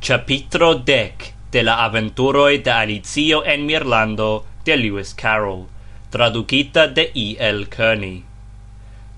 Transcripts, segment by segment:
Chapitro dec de la aventuroi de Alicio en Mirlando de Lewis Carroll Traducita de I. L. Kearney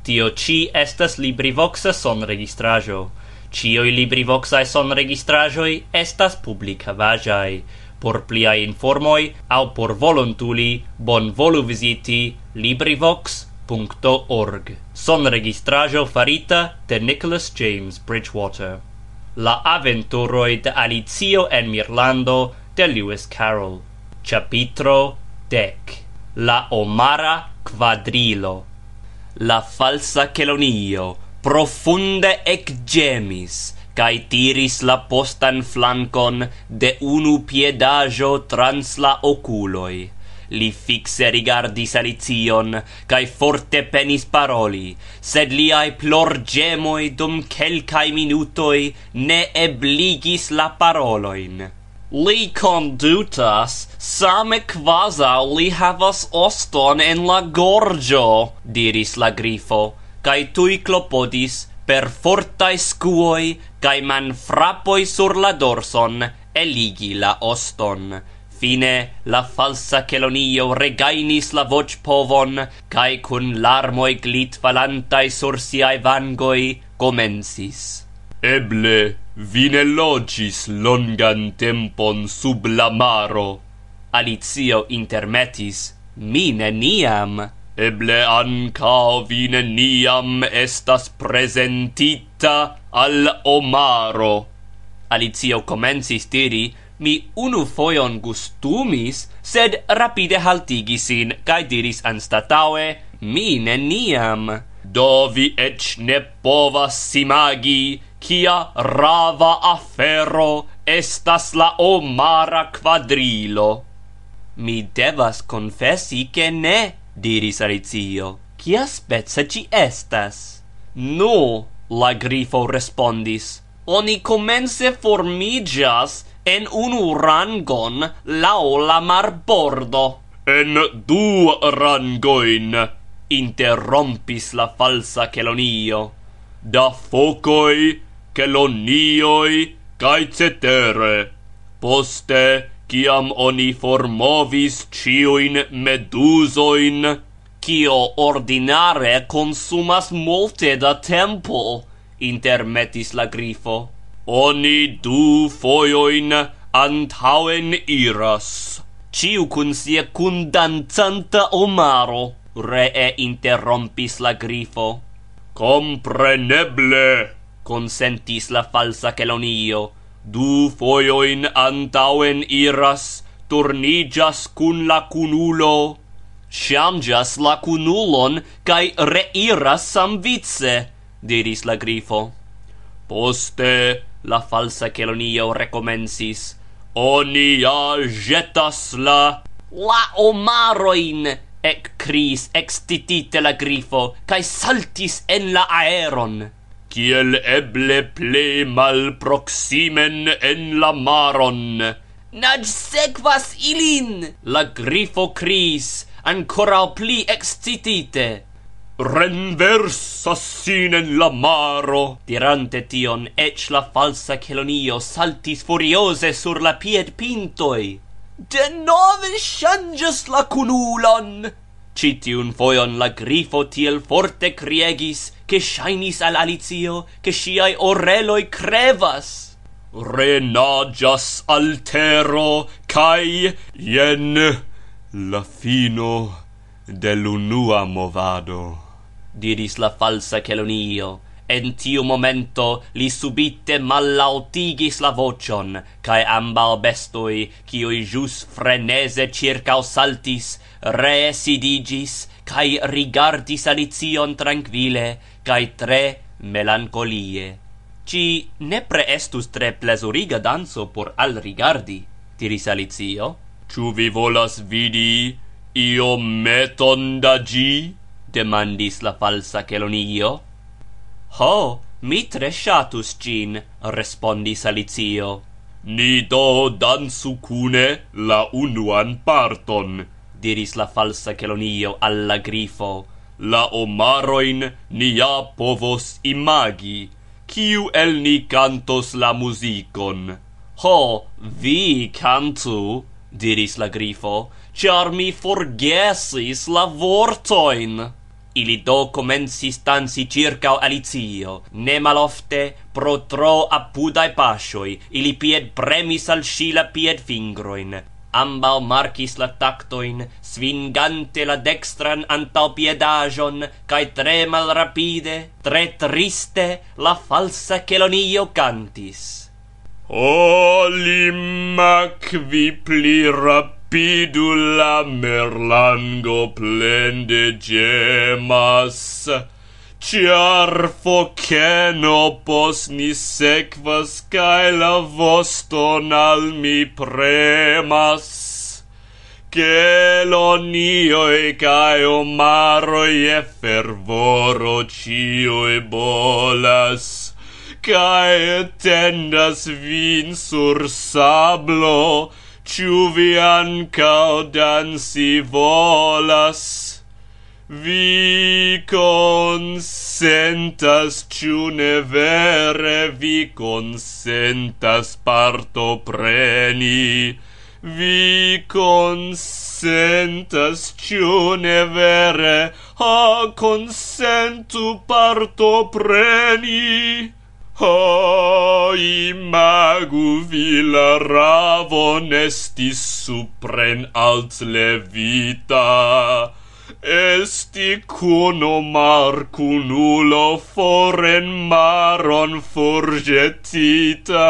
Tio ci estas LibriVoxa sonregistraĵo. Ĉiuj son registrajoi estas publica vajai Por pliai informoi au por volontuli, bonvolu visiti LibriVox.org. Sonregistraĵo farita de Nicholas James Bridgewater. La aventuroi de Alicio en Mirlando de Lewis Carroll. Capitro dec. La Omara quadrilo. La falsa Celonio profunde ecgemis cae tiris la postan flancon de unu piedajo trans la oculoi Li fixe rigardis Alicion, cae forte penis paroli, sed liai plorgemoi dum celcae minutoi ne ebligis la paroloin. Li condutas, same quasa li havas oston en la gorgio, diris la grifo, cae tui clopodis per fortae scuoi cae manfrapoi sur la dorson eligi la oston Fine la falsa Celonio regainis la voc povon, cae cun larmoi glit falantai sur siae vangoi comensis. Eble, vine logis longan tempon sub la maro. Alicio intermetis, mi neniam. Eble ancao vine niam estas presentita al omaro. Alicio comensis diri, mi unu foion gustumis, sed rapide haltigis sin, cae diris anstataue, mi neniam. Do vi ec ne povas imagi, kia rava afero estas la omara quadrilo. Mi devas confessi che ne, diris Alizio. Kia spezza ci estas? Nu, la grifo respondis, oni comense formigas en unu rangon lao la marbordo. En du rangoin, interrompis la falsa Celonio. Da focoi, Celonioi, cae cetere. Poste, ciam oni formovis ciuin medusoin, cio ordinare consumas multe da tempo, intermetis la grifo oni du foioin antauen iras. Ciu cun sia cundanzanta omaro, ree interrompis la grifo. Compreneble, consentis la falsa Celonio, du foioin antauen iras, turnigas cun la cunulo, shangas la cunulon, cae reiras samvice, diris la grifo. Poste, la falsa Kelonio recomensis. oni ja jetas la... La omaroin! Ec cris extitite la grifo, cae saltis en la aeron. Ciel eble ple mal proximen en la maron. Nag sequas ilin! La grifo cris, ancora pli extitite renversa sin en la maro. Dirante tion, ec la falsa Celonio saltis furiose sur la pied pintoi. De nove changes la cunulon! Citiun foion la grifo tiel forte criegis, che shainis al Alizio, che siai oreloi crevas. Renagias altero, cae jen la fino dell'unua movado diris la falsa Kelonio. En tiu momento li subite mallautigis la vocion, cae ambau bestoi, cioi jus frenese circau saltis, ree sidigis, cae rigardis Alicion tranquille, cae tre melancolie. Ci nepre estus tre plesuriga danzo por al rigardi, diris Alicio. Ĉu vi volas vidi iom meton da ĝi? demandis la falsa Kelonio. Ho, mi tre shatus gin, respondis Alicio. Ni do dansu cune la unuan parton, diris la falsa Kelonio alla grifo. La omaroin ni ja povos imagi, kiu el ni cantos la musicon. Ho, vi cantu, diris la grifo, char mi forgesis la vortoin. Ili do comencis danci circa Alicio, ne malofte, pro tro apudae pasioi, ili pied premis al scila pied fingroin. Ambau marcis la tactoin, svingante la dextran antau piedajon, cae tre malrapide, tre triste, la falsa Celonio cantis. O qui pli rapide, Pidu la merlango plende gemas, Ciar foceno pos ni sequas, Cae la voston al mi premas. Celonioi cae omaroi e fervoro cioi bolas, Cae tendas vin sur sablo, ciu vi ancao dansi volas, vi consentas, ciu ne vere vi consentas parto preni, vi consentas, ciu ne vere, ha consentu partopreni, O imagu vi la ravon estis supren alt levita, Esti cuno mar cunulo foren maron forgetita,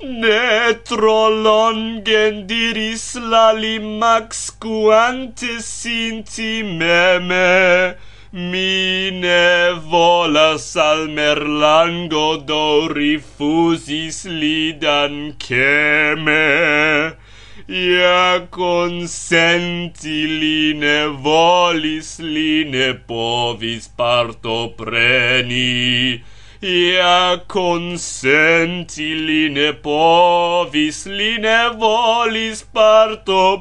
Ne tro longen diris la limax quante sinti meme, mi ne volas al merlango do rifusis lidan keme. Ia consenti li ne volis li ne povis partopreni. Ia consenti li ne povis li ne volis partopreni.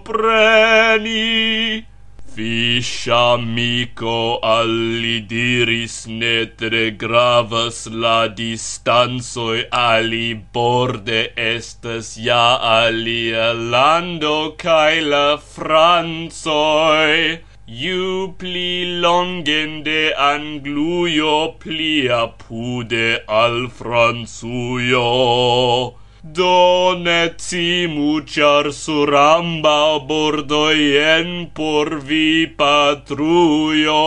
Fiscia amico alli diris ne tre gravas la distanzoi ali borde estes ja alia lando cae la Franzoi. Iu pli longen de Anglujo pli apude al Franzuio do ne timu ĉar sur amba bordoj por vi patrujo.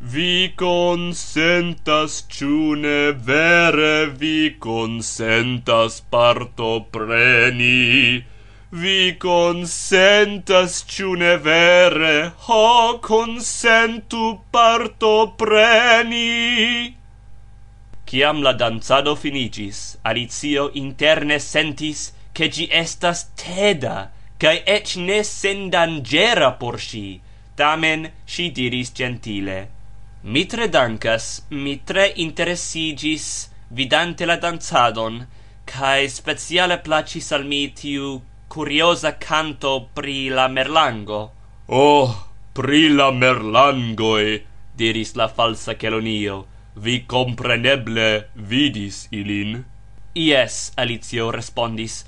Vi consentas ciune vere vi consentas partopreni vi consentas ciune vere ho consentu partopreni Ciam la danzado finigis, Alicio interne sentis, che gi estas teda, cae ec ne sendangera por si, tamen si diris gentile. Mi tre dankas, mi tre interessigis vidante la danzadon, cae speciale placis al mi tiu curiosa canto pri la merlango. Oh, pri la merlangoe, diris la falsa Celonio, vi compreneble vidis ilin. Ies, Alicio respondis,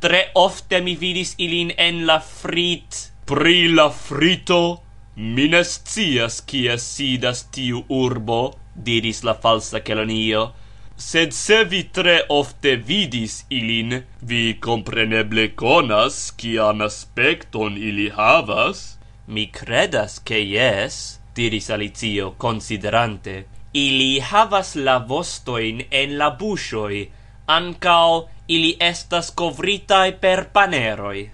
tre ofte mi vidis ilin en la frit. Pri la frito, mi ne scias kie sidas tiu urbo, diris la falsa Kelonio, sed se vi tre ofte vidis ilin, vi compreneble conas kian aspecton ili havas? Mi credas che yes, diris Alicio, considerante. Ili havas la vostoin en la buŝoj, ancao ili estas covritae per paneroi.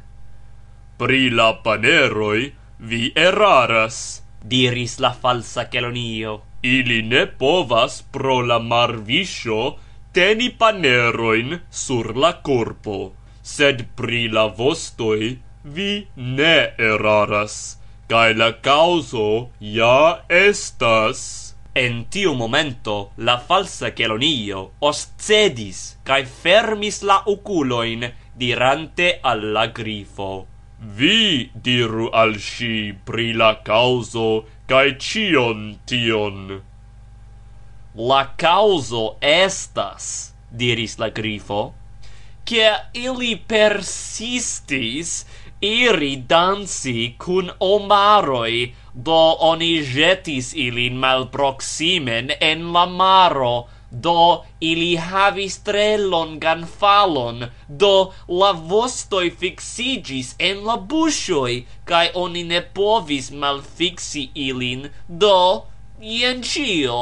Pri la paneroi vi eraras, diris la falsa Celonio. Ili ne povas pro la marvisho teni paneroin sur la corpo, sed pri la vostoi vi ne eraras, cae la causo ja estas. En tiu momento la falsa Kelonio oscedis kaj fermis la oculoin dirante al la grifo. Vi diru al si pri la causo kaj cion tion. La causo estas, diris la grifo, che ili persistis iri dansi cun omaroi, do oni jetis ilin malproximen en la maro, do ili havis tre longan falon, do la vostoi fixigis en la bushoi, cae oni ne povis malfixi ilin, do ien cio.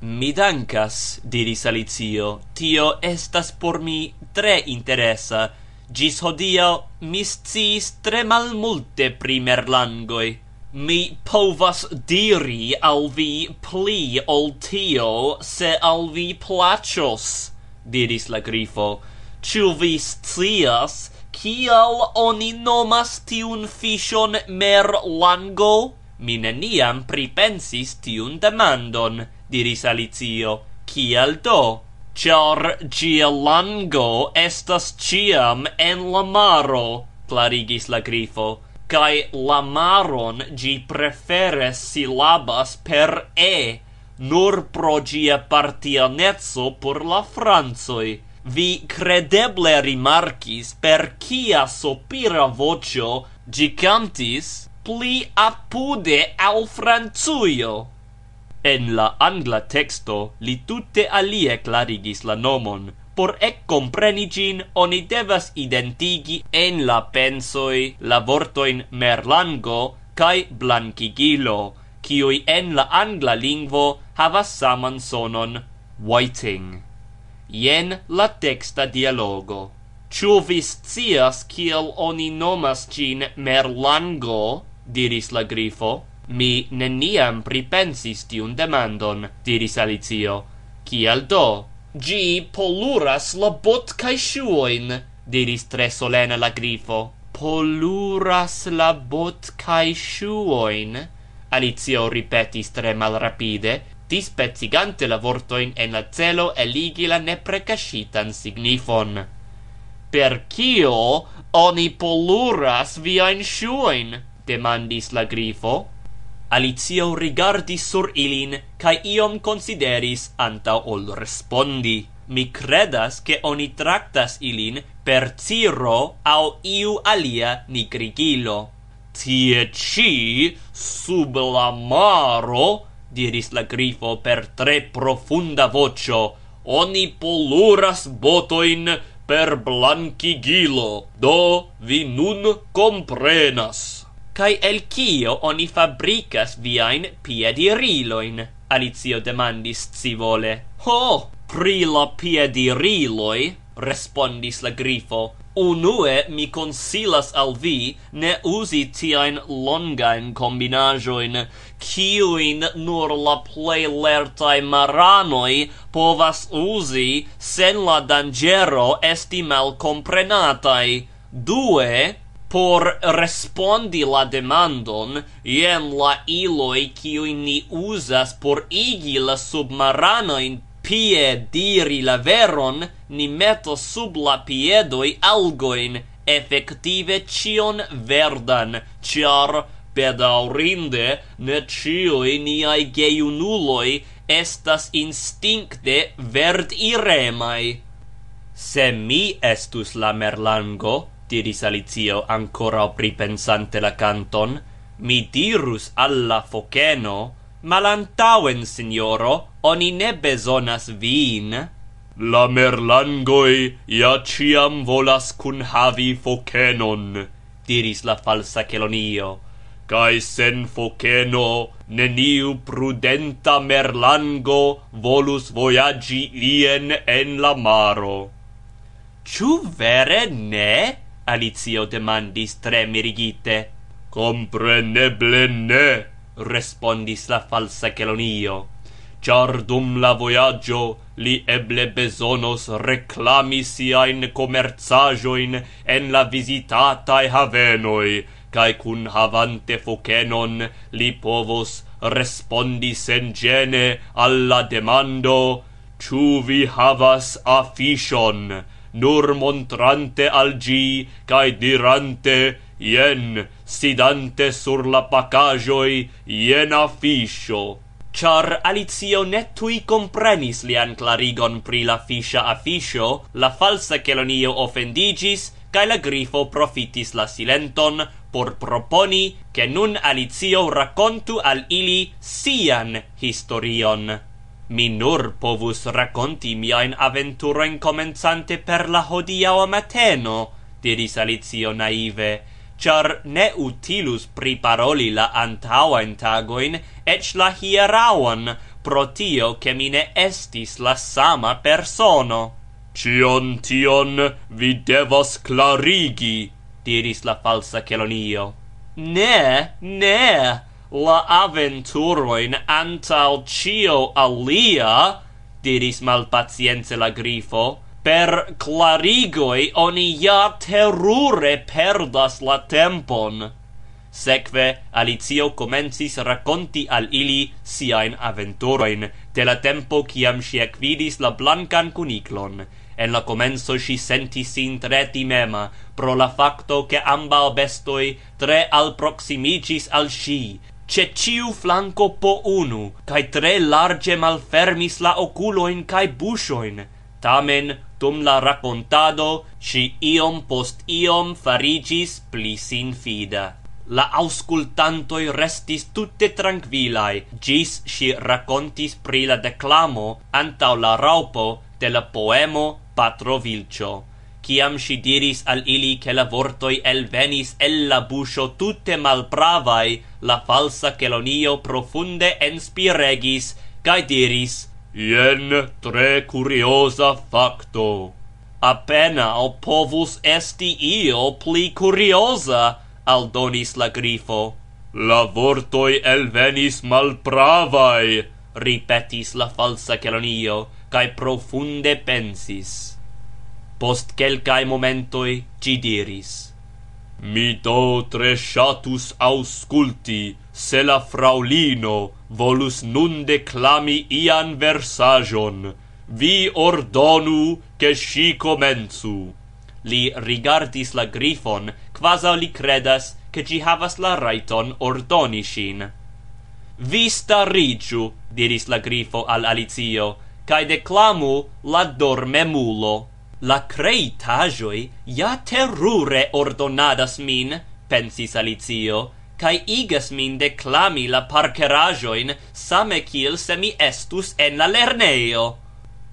Mi dankas, diris Alicio, tio estas por mi tre interesa, Gis hodio mi sciis tre malmulte pri merlangoj. Mi povas diri al vi pli ol tio, se al vi plaĉos, diris la Grifo. Ciu vi scias kial oni nomas tiun mer merlango? Mi neniam pripensis tiun demandon, diris Alicio. Kial do? char gia lango estas ciam en la maro, clarigis la grifo, cae la maron gi prefere silabas per e, nur pro gia partianezzo por la Francoi. Vi credeble rimarcis per kia sopira vocio gi cantis pli apude al Francujo. En la angla texto li tutte alie clarigis la nomon. Por ekkompreni gin, oni devas identigi en la pensoi la vortoin merlango cae blancigilo, cioi en la angla lingvo havas saman sonon whiting. Ien la texta dialogo. Ciu vi scias ciel oni nomas gin merlango? diris la grifo. Mi neniam pripensis tiun demandon, diris Alicio. Kial do? Gi poluras la bot kaj ŝuojn, diris tre solena la Grifo. Poluras la bot kaj ŝuojn? Alicio ripetis tre malrapide, dispecigante la vortojn en la celo eligi la neprecaŝitan signifon. Per kio oni poluras viajn ŝuojn? demandis la Grifo. Alicio rigardis sur ilin, kaj iom konsideris antaŭ ol respondi. Mi credas, ke oni traktas ilin per ciro au iu alia nigrigilo. Tie ci, sub la maro, diris la grifo per tre profunda vocio, oni poluras botoin per blancigilo, do vi nun comprenas kai el kio oni fabricas viajn piediriloin? Alicio demandis scivole. Ho, pri la piediriloi, respondis la grifo, unue mi consilas al vi ne usi tiain longain combinajoin, kiuin nur la plei lertai maranoi povas usi sen la dangero esti mal comprenatai. Due, por respondi la demandon jen la iloj kiujn ni uzas por igi la submaranojn pie diri la veron ni metos sub la piedoj algojn efektive ĉion verdan ĉar bedaŭrinde ne ĉiuj niaj gejunuloj estas instinkte verdiremaj. Se mi estus la merlango diris Alicio, ancora pripensante la canton, mi dirus alla foceno, malantauen, signoro, oni ne besonas vin. La merlangoi ja ciam volas cun havi focenon, diris la falsa Celonio, cae sen foceno neniu prudenta merlango volus voyagi ien en la maro. Ciu vere ne? Alicio demandis tre mirigite. Compreneble ne, respondis la falsa Kelonio, char dum la voyaggio li eble besonos reclami siain comerzajoin en la visitatae havenoi, cae cun havante focenon li povos respondi sengene alla demando «Ciu vi havas afishon?» nur montrante al gi, cae dirante, ien, sidante sur la pacajoi, ien afisho. Char Alicio ne tui comprenis lian clarigon pri la fiscia afiscio, la falsa Celonio offendigis, cae la grifo profitis la silenton por proponi che nun Alicio racontu al ili sian historion. Mi nur povus raconti miain aventuroin comenzante per la hodiaŭa mateno, diris Alicio naive, char ne utilus priparoli la antaŭajn tagoin, ec la hieraŭan, pro tio che mi ne estis la sama persono. Cion tion vi devas clarigi, diris la falsa Celonio. Ne, ne, la aventuroin antau cio alia, diris malpacience la grifo, per clarigoi oni ja terrure perdas la tempon. Sekve Alicio comencis raconti al ili siain aventuroin de la tempo ciam si ecvidis la blancan cuniclon. En la comenzo si sentis sin tre timema pro la facto che ambal bestoi tre al proximigis al si, ce ciu flanco po unu, cae tre large malfermis la oculoin cae bushoin, tamen dum la racontado si iom post iom farigis pli sinfida. La auscultantoi restis tutte tranquillae, gis si racontis pri la declamo antau la raupo de la poemo Patro Vilcio ciam si diris al ili che la vortoi elvenis el la buscio tutte malpravai, la falsa Celonio profunde enspiregis, cae diris, Ien tre curiosa facto. Appena o povus esti io pli curiosa, aldonis la grifo. La vortoi elvenis malpravai, ripetis la falsa Celonio, cae profunde pensis. Post quelcae momentoi ci diris. Mi do tre shatus ausculti se la fraulino volus nun declami ian versajon. Vi ordonu che si comenzu. Li rigardis la grifon quasi li credas che ci havas la raiton ordoni shin vi starigiu diris la grifo al alicio cae declamu la dormemulo La creitajoi ja terrure ordonadas min, pensis Alicio, kai igas min declami la parkerajoin same kiel se mi estus en la lernejo.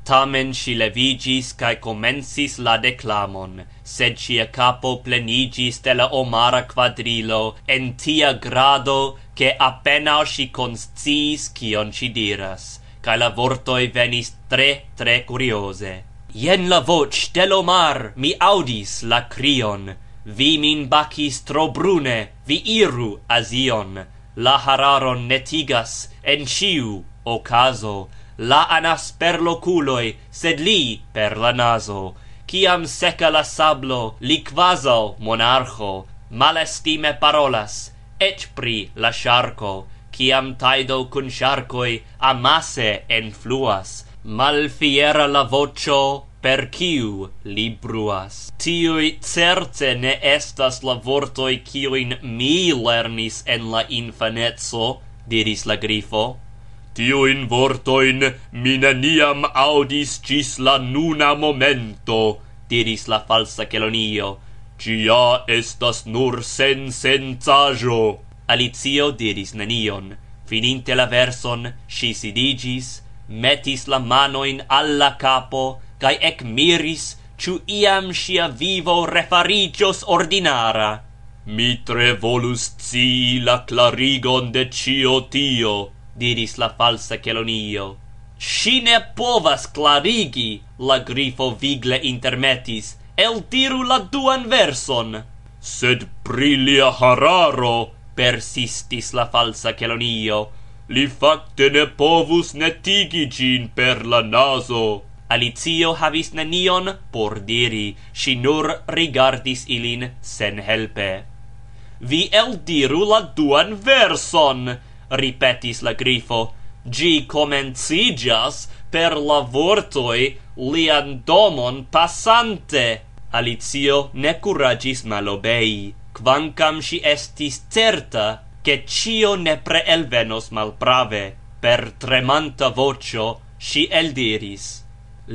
Tamen si levigis kaj comensis la declamon, sed ŝia capo plenigis de la omara quadrilo en tia grado, che appena si consciis cion si diras, kaj la vortoi venis tre tre curiose. Jen la voce del Omar, mi audis la crion. Vi min bacis tro brune, vi iru Azion, La hararon netigas en ciu ocaso. La anas per loculoi, sed li per la naso. Ciam seca la sablo, li quaso monarcho, Malestime parolas, et pri la sharco, ciam taido cun sharcoi amase enfluas, Malfiera la vocio, per kiu li bruas. Tiui certe ne estas la vortoi kiuin mi lernis en la infanezzo, diris la grifo. Tiuin vortoin mi neniam audis cis la nuna momento, diris la falsa Kelonio. Cia estas nur sen senzajo. Alicio diris nenion. Fininte la verson, si sidigis, metis la manoin alla capo, cae ec miris, ciu iam sia vivo refarigios ordinara. Mi tre volus cii la clarigon de cio tio, diris la falsa Celonio. Si ne povas clarigi, la grifo vigle intermetis, el tiru la duan verson. Sed prilia hararo, persistis la falsa Celonio, li facte ne povus netigi gin per la naso. Alicio havis nenion por diri, si nur rigardis ilin sen helpe. Vi eldiru la duan verson, ripetis la grifo, gi comencigas per la vortoi lian domon passante. Alicio ne curagis malobei, quancam si estis certa che cio nepre elvenos malprave, per tremanta vocio si eldiris.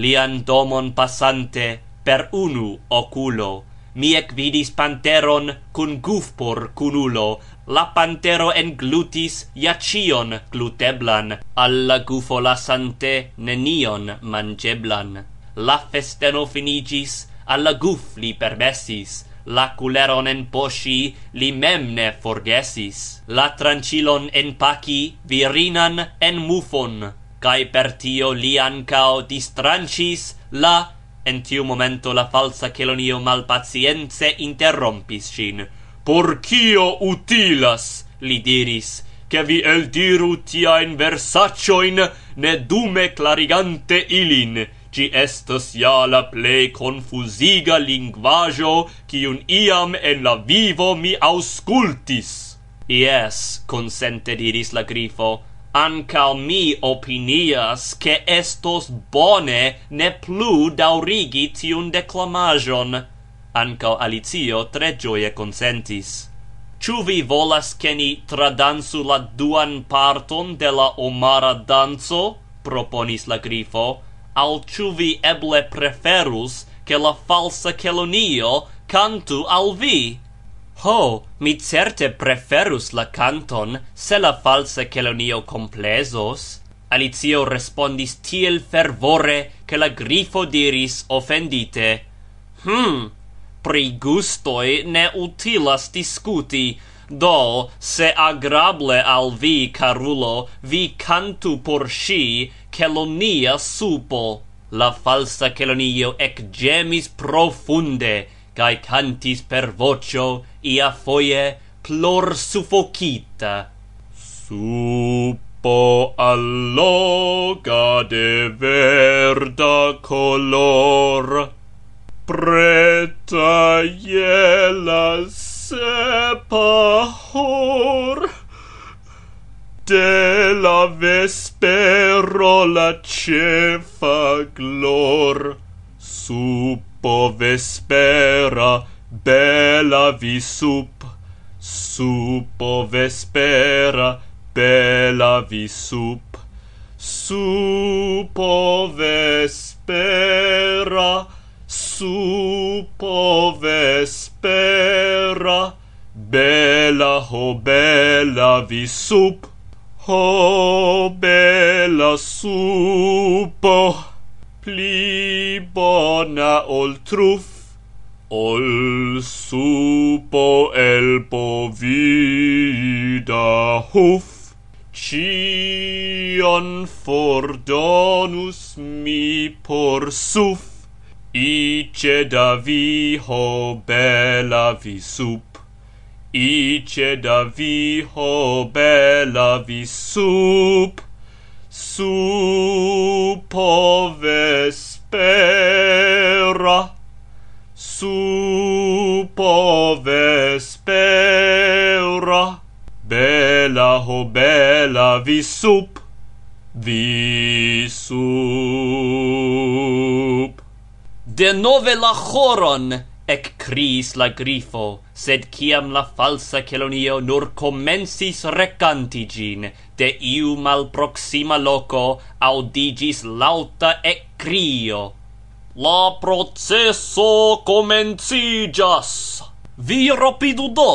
Lian domon passante per unu oculo, mi ec vidis panteron cun gufpor cunulo, la pantero englutis iacion gluteblan, alla gufo lasante nenion mangeblan. La festeno finigis, alla guf li permessis, La culeron en poŝi li mem ne forgesis, la en enpaki virinan en mufon, kai per tio li ancao distrancis la En tiu momento la falsa Kelonio malpacience interrompis sin Por kio utilas, li diris, che vi el diru tia in versacioin, ne dume clarigante ilin, ci estos ja la plei confusiga lingvajo, un iam en la vivo mi auscultis. Yes, consente diris la grifo, ancal mi opinias che estos bone ne plu daurigi tiun declamajon. Ancal Alicio tre gioie consentis. Ciu vi volas che ni tradansu la duan parton de la omara danzo? proponis la grifo al ĉu vi eble preferus, che la falsa Kelonio cantu al vi? Ho, mi certe preferus la canton, se la falsa chelonio complesos. Alicio respondis tiel fervore, che la grifo diris offendite. Hm, pri gustoi ne utilas discuti, do, se agrable al vi, carulo, vi cantu por sci, Kelonia supo. La falsa Kelonio ec gemis profunde, cae cantis per vocio, ia foie, plor suffocita. Supo alloga de verda color, preta iela sepa hor. De la vespero la cefa glor, supo po vespera bella vi sup supo vespera bella vi sup supo vespera supo vespera bella ho bella vi sup Ho bella supo pli bona ol truf, ol supo el povida huf cion fordonus mi por suf ice da vi ho bella vi sup. Ice da viho bella vi sup, supo vespera, supo vespera, bella ho bella vi sup, vi sup. De nove la choron criis la grifo, sed ciam la falsa Celonio nur comensis recanti gin, de iu malproxima loco audigis lauta ec crio. La processo comencigas! Vi rapidu do!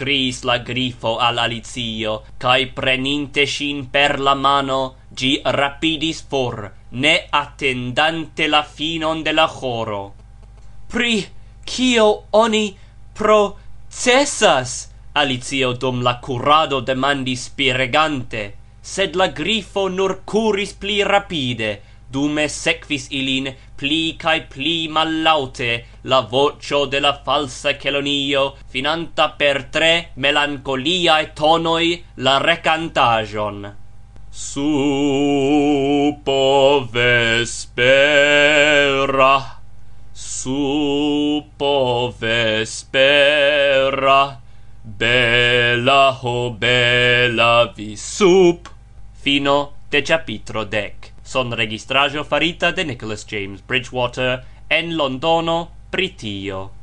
criis la grifo al Alicio, cae preninte sin per la mano, gi rapidis for, ne attendante la finon de la choro. Pri kio oni procesas? Alicio dum la curado demandis spiregante, sed la grifo nur curis pli rapide, dume sequis ilin pli cae pli mallaute la vocio de la falsa Celonio, finanta per tre melancoliae tonoi la recantagion. Supo vespera supo vespera bella ho bella vi sup. Fino de capitro dec son registrajo farita de Nicholas James Bridgewater en Londono Britio